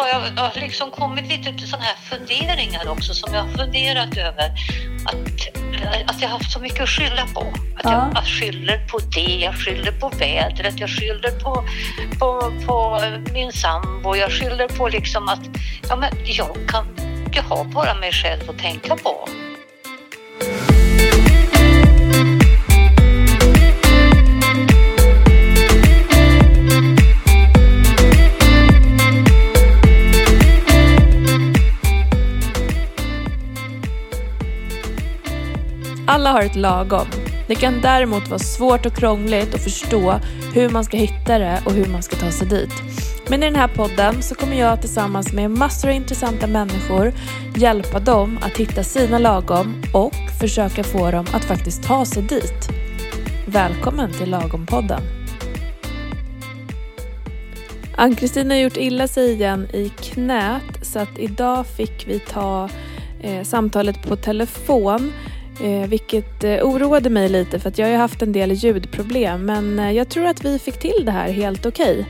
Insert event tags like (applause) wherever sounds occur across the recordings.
har jag, jag har liksom kommit lite till sådana här funderingar också som jag har funderat över. Att, att jag har haft så mycket att skylla på. Att Ja. jag, jag skyller på det, jag skyller på vädret, jag skyller på, på, på min sambo, jag skyller på liksom att ja, men jag, kan, jag har bara mig själv att tänka på. Alla har ett lagom. Det kan däremot vara svårt och krångligt att förstå hur man ska hitta det och hur man ska ta sig dit. Men i den här podden så kommer jag tillsammans med massor av intressanta människor hjälpa dem att hitta sina lagom och försöka få dem att faktiskt ta sig dit. Välkommen till Lagompodden. Ann-Kristin har gjort illa sig igen i knät så att idag fick vi ta eh, samtalet på telefon eh, vilket eh, oroade mig lite för att jag har ju haft en del ljudproblem men eh, jag tror att vi fick till det här helt okej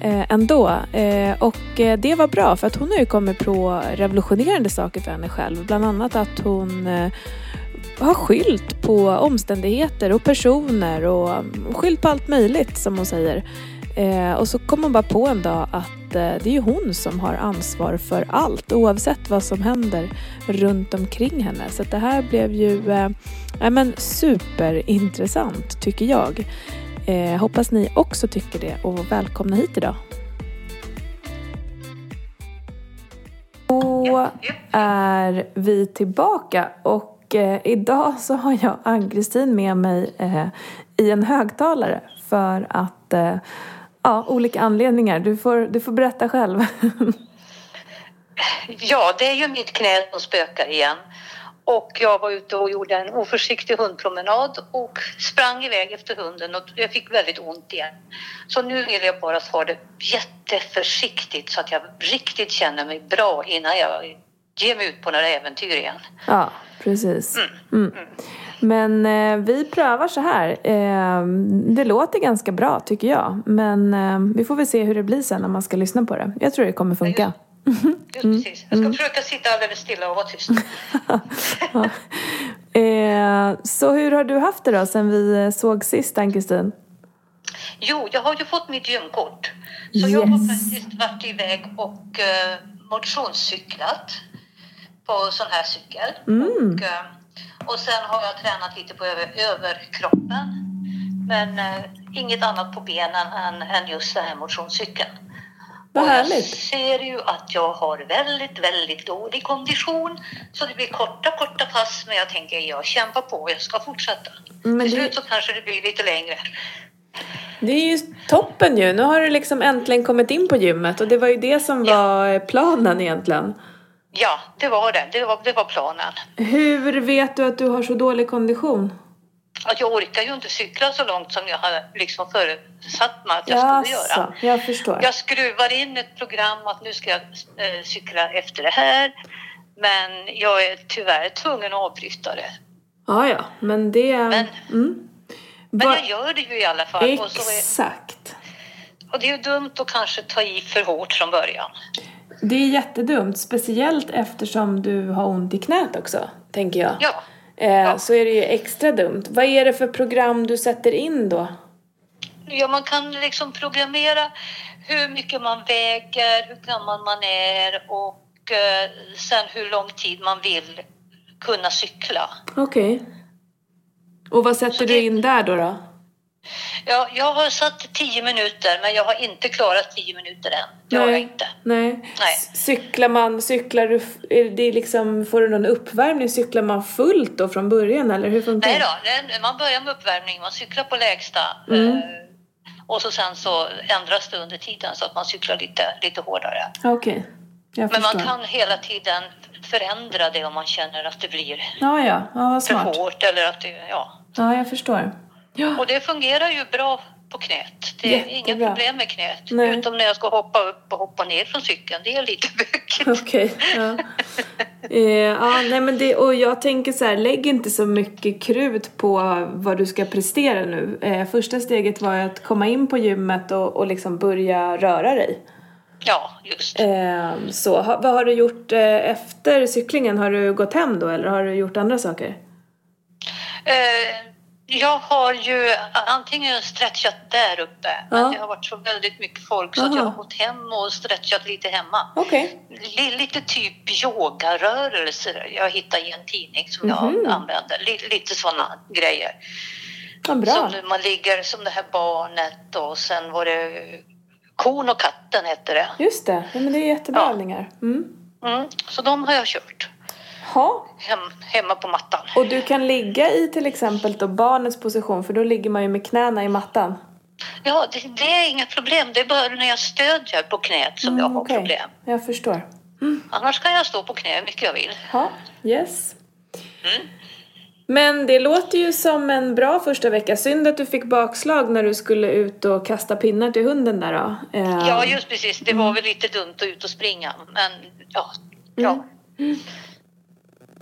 eh, ändå. Eh, och eh, det var bra för att hon har ju kommit på revolutionerande saker för henne själv. Bland annat att hon eh, har skylt på omständigheter och personer och mm, skylt på allt möjligt som hon säger. Eh, och så kom hon bara på en dag att Eh, det är ju hon som har ansvar för allt oavsett vad som händer runt omkring henne. Så det här blev ju eh, ja, men superintressant tycker jag. Eh, hoppas ni också tycker det och välkomna hit idag. Då är vi tillbaka och eh, idag så har jag Ann-Kristin med mig eh, i en högtalare för att eh, ja, olika anledningar. Du får, du får berätta själv. (laughs) Ja, det är ju mitt knä som spökar igen. Och jag var ute och gjorde en oförsiktig hundpromenad och sprang iväg efter hunden och jag fick väldigt ont igen. Så nu vill jag bara ta det jätteförsiktigt så att jag riktigt känner mig bra innan jag ger mig ut på några äventyr igen. ja, precis. Mm. Men eh, vi prövar så här. Eh, det låter ganska bra tycker jag. Men eh, vi får väl se hur det blir sen när man ska lyssna på det. Jag tror det kommer funka. (laughs) Just precis. Jag ska försöka sitta alldeles stilla och vara tyst. (laughs) Eh, så hur har du haft det då sen vi eh, såg sist Ann-Kristin? Jo, jag har ju fått mitt gymkort. Så jag har Yes. faktiskt varit iväg och uh, motionscyklat på sån här cykel. Mm. Och, eh, och sen har jag tränat lite på över, överkroppen. Men eh, inget annat på benen än, än just den här motionscykeln. Vad Och Jag härligt. ser ju att jag har väldigt, väldigt dålig kondition. Så det blir korta, korta pass. Men jag tänker, jag kämpar på. Jag ska fortsätta. Men Till det- slut så kanske det blir lite längre. Det är ju toppen ju. Nu har du liksom äntligen kommit in på gymmet och det var ju det som Ja. var planen egentligen. Ja, det var det. Det var, det var planen. Hur vet du att du har så dålig kondition? Att jag orkar ju inte cykla så långt som jag hade liksom förutsatt mig att jag skulle göra. Jag förstår. Jag skruvar in ett program att nu ska jag eh, cykla efter det här. Men jag är tyvärr tvungen att avbryta det. Ja, ja, men det... Men- mm. Men jag gör det ju i alla fall. Och, så är, Exakt. och det är ju dumt att kanske ta i för hårt från början. Det är jättedumt, speciellt eftersom du har ont i knät också, tänker jag. Ja. Eh, Ja. Så är det ju extra dumt. Vad är det för program du sätter in då? Ja, man kan liksom programmera hur mycket man väger, hur gammal man är och eh, sen hur lång tid man vill kunna cykla. Okej. Och vad sätter Så du det- in där då? då? Ja, jag har satt 10 minuter, men jag har inte klarat 10 minuter än. Det har jag inte. Nej. Nej. Cyklar man, cyklar du, är det liksom, får du någon uppvärmning? Cyklar man fullt då från början eller hur funkar Nej det? då, det- man börjar med uppvärmning, man cyklar på lägsta Mm. eh, och så sen så ändras det under tiden så att man cyklar lite, lite hårdare. Okej, jag Men förstår. man kan hela tiden förändra det om man känner att det blir Ja, ja, ja för hårt eller att det, ja. Ja, jag förstår. Ja, Och det fungerar ju bra på knät. Det är inga Jättebra. problem med knät. Nej. Utom när jag ska hoppa upp och hoppa ner från cykeln. Det är lite (laughs) bökigt. okej. Ja. (laughs) Eh, ja, nej men det, och jag tänker så här, lägg inte så mycket krut på vad du ska prestera nu. Eh, första steget var att komma in på gymmet och, och liksom börja röra dig. Ja, just. Eh, så, ha, vad har du gjort eh, efter cyklingen? Har du gått hem då eller har du gjort andra saker? Eh, jag har ju antingen stretchat där uppe, Ja. men det har varit så väldigt mycket folk så att jag har gått hem och stretchat lite hemma. Li- Lite typ yogarörelser jag hittade i en tidning som Mhm. jag använder. Li- Lite sådana grejer. Ja, bra. Som man ligger som det här barnet och sen var det kon och katten hette det. Just det, ja, men det är jättebra Ja. Mm. Mm, så de har jag kört Ha. hem, hemma på mattan. Och du kan ligga i till exempel då barnets position för då ligger man ju med knäna i mattan. Ja, det, det är inga problem. Det är bara när jag stödjer på knät som jag har Mm, okej. problem. Jag förstår. Annars kan jag stå på knä hur mycket jag vill. Ja, yes. Mm. Men det låter ju som en bra första vecka. Synd att du fick bakslag när du skulle ut och kasta pinnar till hunden där då. Eh, Ja, just precis. Det Mm. var väl lite dumt att ut och springa. Men ja, ja.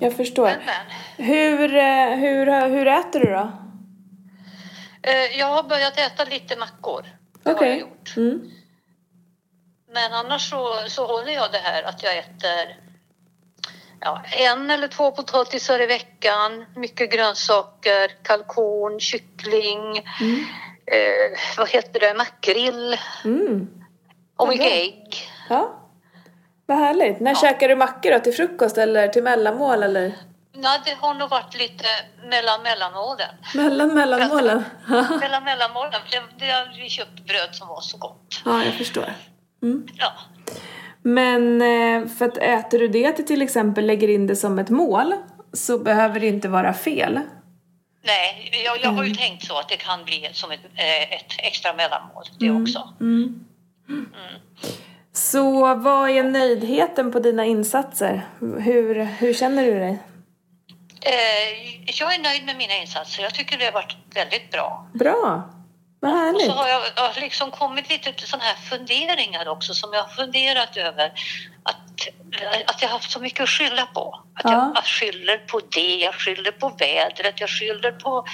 Jag förstår. Men, men. Hur, eh, hur, hur äter du då? Eh, Jag har börjat äta lite mackor. Det har Okej. jag gjort. Mm. Men annars så, så håller jag det här att jag äter ja, en eller två potatisar i veckan, mycket grönsaker, kalkon, kyckling, eh, vad heter det, makrill Mm. och mycket ägg. Ja. Vad härligt. När käkar du mackor då? Till frukost eller till mellanmål eller? Nej, det har nog varit lite mellan mellanmålen. Mellan mellanmålen? (laughs) mellan mellanmålen. Det, det har vi köpt bröd som var så gott. ja, jag förstår. Ja. Men eh, för att äter du det till till exempel lägger in det som ett mål så behöver det inte vara fel. Nej, jag, jag Mm. har ju tänkt så att det kan bli som ett, eh, ett extra mellanmål det också. Mm. Så vad är nöjdheten på dina insatser? Hur, hur känner du dig? Eh, jag är nöjd med mina insatser. Jag tycker det har varit väldigt bra. Bra! Vad Och härligt! så har jag, jag har liksom kommit lite till sådana här funderingar också som jag har funderat över. Att, att jag har haft så mycket att skylla på. Att Ja. jag, jag skyller på det, jag skyller på vädret, jag skyller på,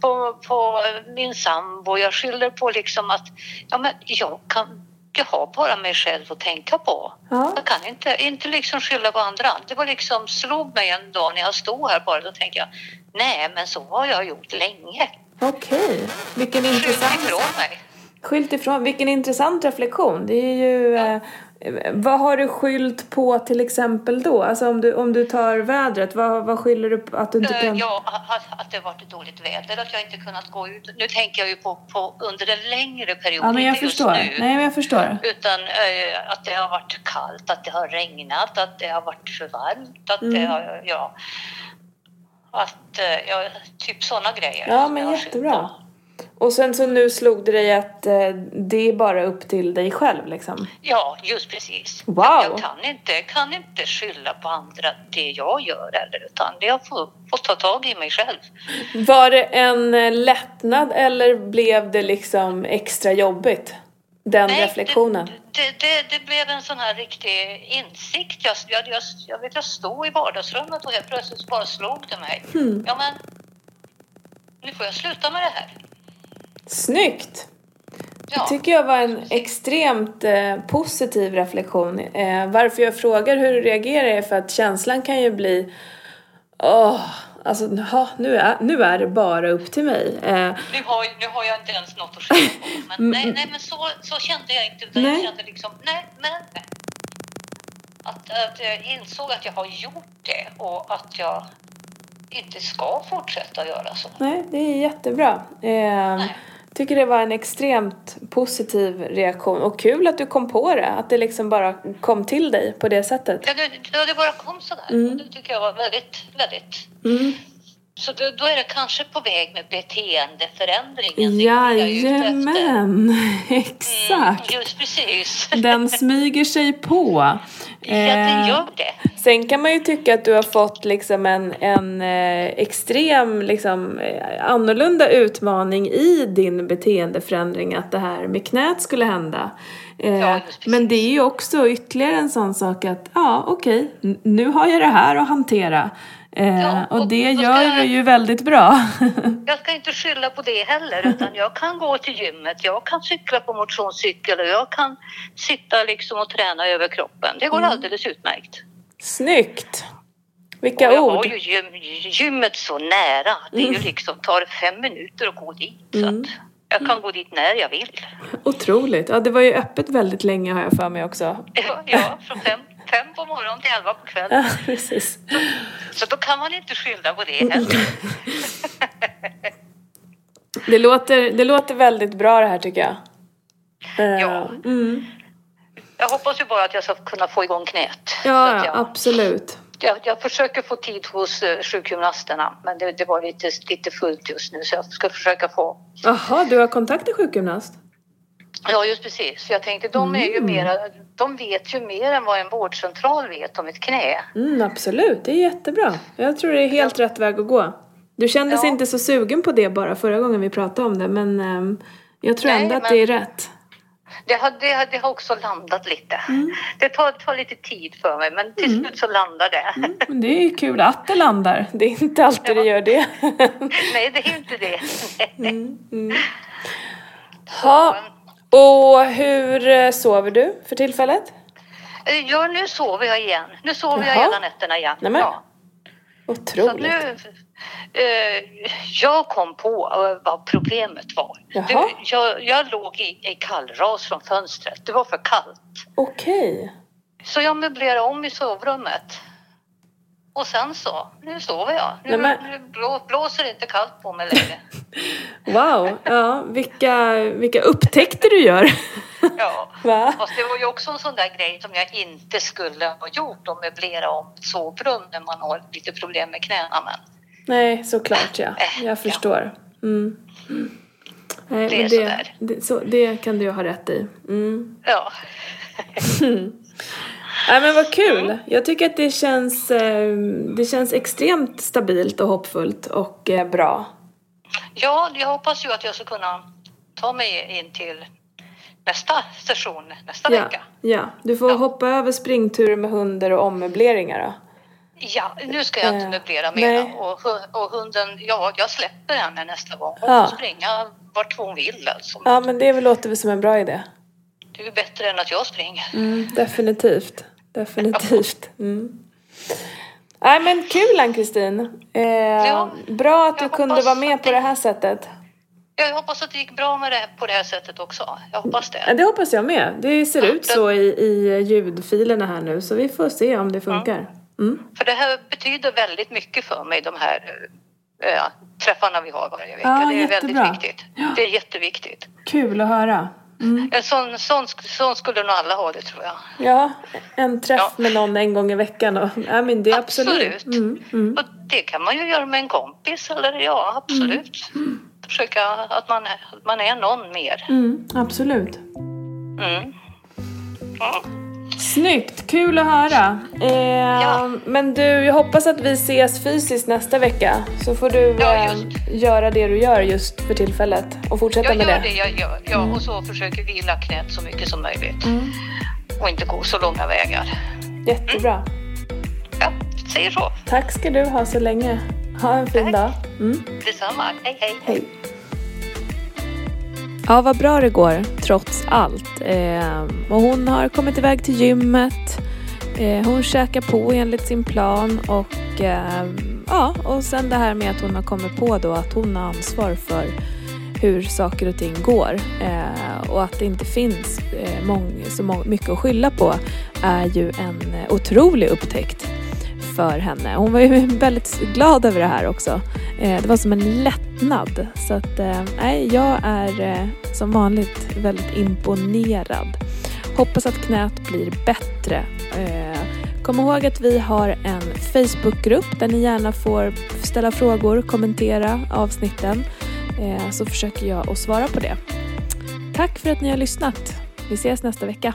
på, på min sambo, jag skyller på liksom att ja, men jag, kan, jag har bara mig själv att tänka på. Ja. Jag kan inte, inte liksom skylla på andra. Det var liksom, slog mig en dag när jag stod här bara, då tänkte jag nej men så har jag gjort länge. Okej, vilken Skyll intressant... ifrån mig. Skylt ifrån, vilken intressant reflektion. Det är ju... Eh, vad har du skylt på till exempel då? Alltså om du, om du tar vädret, vad, vad skyller du på att du inte Eh, kan... Ja, att, att det har varit dåligt väder, att jag inte kunnat gå ut. Nu tänker jag ju på, på under en längre period, Ja, men jag inte just förstår. nu. Nej, men jag förstår. Utan eh, att det har varit kallt, att det har regnat, att det har varit för varmt, att Mm. det har, ja. Att, eh, ja, typ sådana grejer. Ja, men jättebra. på. Och sen så nu slog det dig att eh, det är bara upp till dig själv liksom? Ja, just precis. Wow. Jag kan inte, kan inte skylla på andra det jag gör heller, utan jag får, får ta tag i mig själv. Var det en eh, lättnad eller blev det liksom extra jobbigt? Den reflektionen? Det, det, det, det blev en sån här riktig insikt. Jag, jag, jag, jag, vet, jag stod i vardagsrummet och helt plötsligt bara slog det mig. Hmm. Ja, men nu får jag sluta med det här. Snyggt! Ja, Det tycker jag var en extremt eh, positiv reflektion. Eh, varför jag frågar hur du reagerar är för att känslan kan ju bli Åh, alltså ha, nu, är, nu är det bara upp till mig. Eh, nu, har, nu har jag inte ens något att skylla på. Men (laughs) nej, nej, men så, så kände jag inte. Utan Nej. Jag kände liksom, nej, men nej. Att, att jag insåg att jag har gjort det och att jag inte ska fortsätta göra så. nej, det är jättebra. Eh, tycker det var en extremt positiv reaktion och kul att du kom på det. Att det liksom bara kom till dig på det sättet. Ja, det, det, det bara kom sådär. Mm. Det tycker jag var väldigt, väldigt Mm. Så då, då är det kanske på väg med beteendeförändringen. Jajamän, exakt. Mm, just precis. Den smyger sig på. Ja, Eh, gör det. Sen kan man ju tycka att du har fått liksom en, en eh, extrem, liksom, eh, annorlunda utmaning i din beteendeförändring, att det här med knät skulle hända. Eh, Ja, precis. men det är ju också ytterligare en sån sak att, ja okej, n- nu har jag det här att hantera. Eh, Ja, och och det gör jag- du ju väldigt bra. (laughs) Jag ska inte skylla på det heller utan jag kan gå till gymmet, jag kan cykla på motionscykel och jag kan sitta liksom och träna över kroppen. Det går Mm. alldeles utmärkt. Snyggt! Och Vilka jag ord! har ju gym, gymmet så nära. Det är ju Mm. liksom, tar fem minuter att gå dit. Mm. Så jag kan gå dit när jag vill. Otroligt! Ja, det var ju öppet väldigt länge har jag för mig också. Ja, ja från fem, fem på morgonen till elva på kvällen. Ja, precis. Så då kan man inte skylla på det heller. Det låter, det låter väldigt bra det här tycker jag. Eh, Ja. Mm. Jag hoppas ju bara att jag ska kunna få igång knät. Ja, ja, jag, absolut. jag, jag försöker få tid hos eh, sjukgymnasterna men det, det var lite, lite fullt just nu så jag ska försöka få. Jaha, du har kontakt med sjukgymnast? Ja, just precis. Jag tänkte de är ju Mm. mera, de vet ju mer än vad en vårdcentral vet om ett knä. Mm, absolut, det är jättebra. Jag tror det är helt rätt väg att gå. Du kändes Ja. inte så sugen på det bara förra gången vi pratade om det men ehm, jag tror Nej, ändå att men- det är rätt. Det har, det, har- det har också landat lite. Mm. Det tar, tar lite tid för mig men till slut så landar det. Mm, det är ju kul att det landar. Det är inte alltid det gör det. (laughs) Nej, det är inte det. Mm, mm. Ha. Och hur eh, sover du för tillfället? Eh, Ja, nu sover jag igen. Nu sover jag Jaha. hela nätterna igen. Ja. Så Otroligt. nu, jag kom på eh, vad problemet var. Jaha. Jag, jag låg i, i kallras från fönstret. Det var för kallt. Okej. Så jag möblerade om i sovrummet. Och sen så, nu sover jag. Nu, Nämen. nu blå, blåser det inte kallt på mig längre. (laughs) Wow. Ja, vilka, vilka upptäckter du gör. Ja. (laughs) Va? Fast det var ju också en sån där grej som jag inte skulle ha gjort att möblera om ett sovrum när man har lite problem med knäna. Men Nej, såklart ja. Eh, Jag förstår. Mm. Nej, Det är men sådär. det, så, det kan du ju ha rätt i. Mm. ja, (laughs) Nej men vad kul! Jag tycker att det känns, eh, det känns extremt stabilt och hoppfullt och eh, bra. ja, jag hoppas ju att jag ska kunna ta mig in till nästa session nästa Ja, vecka. ja. Du får Ja. hoppa över springturer med hundar och ommöbleringar då. Ja, nu ska jag inte Eh, möblera mer. Och, och hunden, ja, jag släpper henne nästa gång. Hon Ja. får springa vart hon vill alltså. Ja men det låter väl som en bra idé. Det är bättre än att jag springer. Mm, definitivt. Definitivt. Mm. Nej men kul Ann-Kristin. Eh, Ja, bra att du kunde vara med på det- här sättet. Jag hoppas att det gick bra med det på det här sättet också. Jag hoppas Ja, det. det hoppas jag med. Det ser ut så i, i ljudfilerna här nu så vi får se om det funkar. Mm. För det här betyder väldigt mycket för mig, de här äh, träffarna vi har varje vecka. Ja, det är jättebra. väldigt viktigt. Det är jätteviktigt. Kul att höra. Mm. En sån, sån, sån skulle nog alla ha det tror jag. Ja, en träff Ja. med någon en gång i veckan. Och, ja, men det absolut. Absolut. Mm, mm. Och det kan man ju göra med en kompis eller ja, absolut. Försöka att man, är- att man är någon mer. Mm, absolut. Mm. Ja. Snyggt, kul att höra. Eh, Ja. Men du, jag hoppas att vi ses fysiskt nästa vecka. Så får du Ja, eh, göra det du gör just för tillfället och fortsätta Jag med gör det. det jag gör. Ja, och så försöker vila knät så mycket som möjligt. Mm. Och inte gå så långa vägar. Jättebra. Ja, säger så. Tack ska du ha så länge. Ha en fin Tack. dag. Mm. Detsamma. Hej, hej. Hej. Ja, vad bra det går trots allt. Eh, och hon har kommit iväg till gymmet. Eh, hon käkar på enligt sin plan och eh, ja, och sen det här med att hon har kommit på då att hon har ansvar för hur saker och ting går eh, och att det inte finns eh, mång, så må, mycket att skylla på är ju en eh, otrolig upptäckt för henne. Hon var ju (laughs) väldigt glad över det här också. Eh, det var som en lättnad. Så att, eh, nej, jag är eh, som vanligt väldigt imponerad. Hoppas att knät blir bättre. Kom ihåg att vi har en Facebookgrupp där ni gärna får ställa frågor, kommentera avsnitten. Så försöker jag att svara på det. Tack för att ni har lyssnat. Vi ses nästa vecka.